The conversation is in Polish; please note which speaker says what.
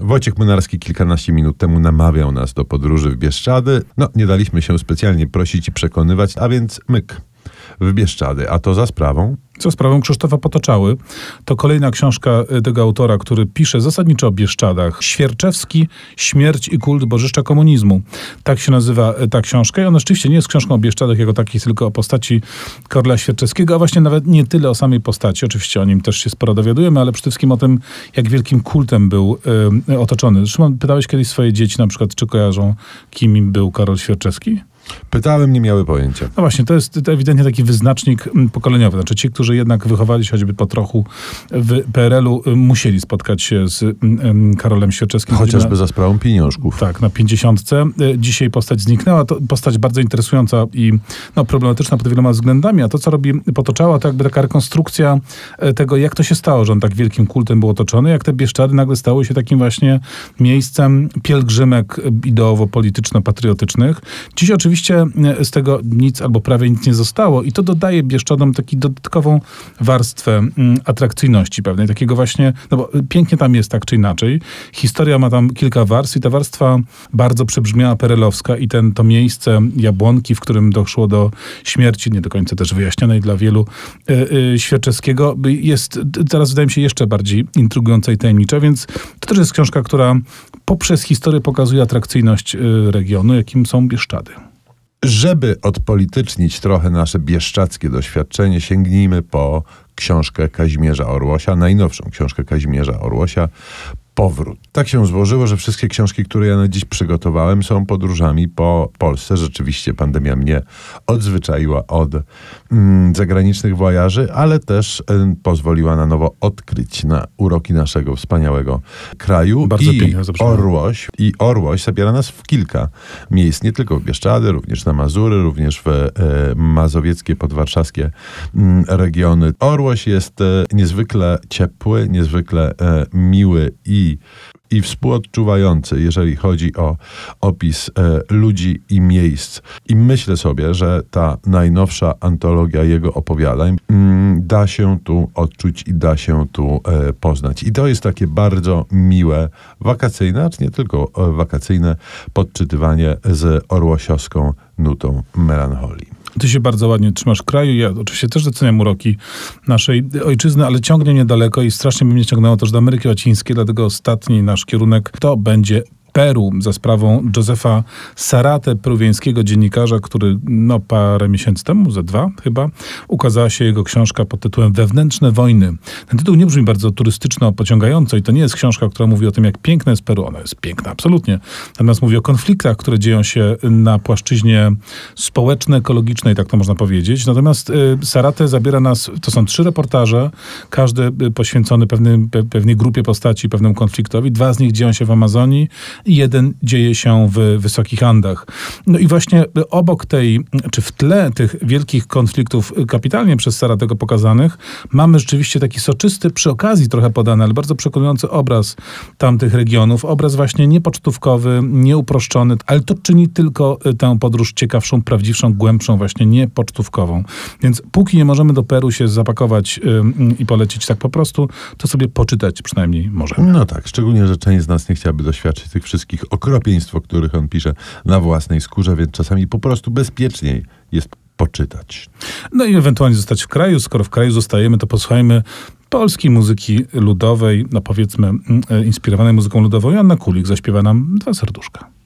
Speaker 1: Wojciech Młynarski kilkanaście minut temu namawiał nas do podróży w Bieszczady. No, nie daliśmy się specjalnie prosić i przekonywać, a więc myk w Bieszczady, a to za sprawą
Speaker 2: co sprawą Krzysztofa Potoczały. To kolejna książka y, tego autora, który pisze zasadniczo o Bieszczadach. Świerczewski, Śmierć i kult bożyszcza komunizmu. Tak się nazywa y, ta książka i ona rzeczywiście nie jest książką o Bieszczadach jako takiej, tylko o postaci Karola Świerczewskiego, a właśnie nawet nie tyle o samej postaci. Oczywiście o nim też się sporo dowiadujemy, ale przede wszystkim o tym, jak wielkim kultem był y, otoczony. Szymon, pytałeś kiedyś swoje dzieci na przykład, czy kojarzą, kim był Karol Świerczewski?
Speaker 1: Pytałem, nie miały pojęcia.
Speaker 2: No właśnie, to jest to ewidentnie taki wyznacznik mm, pokoleniowy. Znaczy ci, którzy jednak wychowali się choćby po trochu w PRL-u, y, musieli spotkać się z mm, Karolem Świerczewskim.
Speaker 1: Chociażby na, za sprawą pieniążków.
Speaker 2: Tak, na pięćdziesiątce. Y, dzisiaj postać zniknęła. To postać bardzo interesująca i no, problematyczna pod wieloma względami. A to, co robi Potoczała, to jakby taka rekonstrukcja y, tego, jak to się stało, że on tak wielkim kultem był otoczony, jak te Bieszczady nagle stały się takim właśnie miejscem pielgrzymek ideowo-polityczno-patriotycznych. Dziś oczywiście e, z tego nic albo prawie nic nie zostało i to dodaje Bieszczadom taką dodatkową warstwę mm, atrakcyjności pewnej, takiego właśnie, no bo pięknie tam jest tak czy inaczej. Historia ma tam kilka warstw i ta warstwa bardzo przebrzmiała perelowska i ten, to miejsce Jabłonki, w którym doszło do śmierci, nie do końca też wyjaśnionej dla wielu, yy, yy, Świerczewskiego, jest teraz wydaje mi się jeszcze bardziej intrygująca i tajemnicza, więc to też jest książka, która poprzez historię pokazuje atrakcyjność regionu, jakim są Bieszczady.
Speaker 1: Żeby odpolitycznić trochę nasze bieszczackie doświadczenie, sięgnijmy po książkę Kazimierza Orłosia, najnowszą książkę Kazimierza Orłosia, powrót. Tak się złożyło, że wszystkie książki, które ja na dziś przygotowałem, są podróżami po Polsce. Rzeczywiście pandemia mnie odzwyczaiła od mm, zagranicznych wojaży, ale też y, pozwoliła na nowo odkryć na uroki naszego wspaniałego kraju.
Speaker 2: Bardzo
Speaker 1: I
Speaker 2: pięknie
Speaker 1: Orłoś, I Orłoś zabiera nas w kilka miejsc, nie tylko w Bieszczady, również na Mazury, również w e, mazowieckie, podwarszawskie mm, regiony. Orłoś jest e, niezwykle ciepły, niezwykle e, miły i i współodczuwający, jeżeli chodzi o opis e, ludzi i miejsc. I myślę sobie, że ta najnowsza antologia jego opowiadań mm, da się tu odczuć i da się tu e, poznać. I to jest takie bardzo miłe, wakacyjne, nie tylko e, wakacyjne podczytywanie z orłosiowską nutą melancholii.
Speaker 2: Ty się bardzo ładnie trzymasz kraju. Ja oczywiście też doceniam uroki naszej ojczyzny, ale ciągnie mnie daleko i strasznie by mnie ciągnęło też do Ameryki Łacińskiej, dlatego ostatni nasz kierunek to będzie Peru za sprawą Josefa Sarate, peruwiańskiego dziennikarza, który no parę miesięcy temu, za dwa chyba, ukazała się jego książka pod tytułem Wewnętrzne wojny. Ten tytuł nie brzmi bardzo turystyczno pociągająco i to nie jest książka, która mówi o tym, jak piękne jest Peru. Ona jest piękna, absolutnie. Natomiast mówi o konfliktach, które dzieją się na płaszczyźnie społeczno-ekologicznej, tak to można powiedzieć. Natomiast y, Sarate zabiera nas, to są trzy reportaże, każdy y, poświęcony pewnym, pewnej grupie postaci, pewnemu konfliktowi. Dwa z nich dzieją się w Amazonii, jeden dzieje się w Wysokich Andach. No i właśnie obok tej, czy w tle tych wielkich konfliktów kapitalnie przez Saratego pokazanych, mamy rzeczywiście taki soczysty, przy okazji trochę podany, ale bardzo przekonujący obraz tamtych regionów. Obraz właśnie niepocztówkowy, nieuproszczony, ale to czyni tylko tę podróż ciekawszą, prawdziwszą, głębszą, właśnie niepocztówkową. Więc póki nie możemy do Peru się zapakować yy, i polecieć tak po prostu, to sobie poczytać przynajmniej możemy.
Speaker 1: No tak, szczególnie, że część z nas nie chciałaby doświadczyć tych wszystkich okropieństw, o których on pisze na własnej skórze, więc czasami po prostu bezpieczniej jest poczytać.
Speaker 2: No i ewentualnie zostać w kraju. Skoro w kraju zostajemy, to posłuchajmy polskiej muzyki ludowej, no powiedzmy mm, e, inspirowanej muzyką ludową. Joanna Kulik zaśpiewa nam dwa serduszka.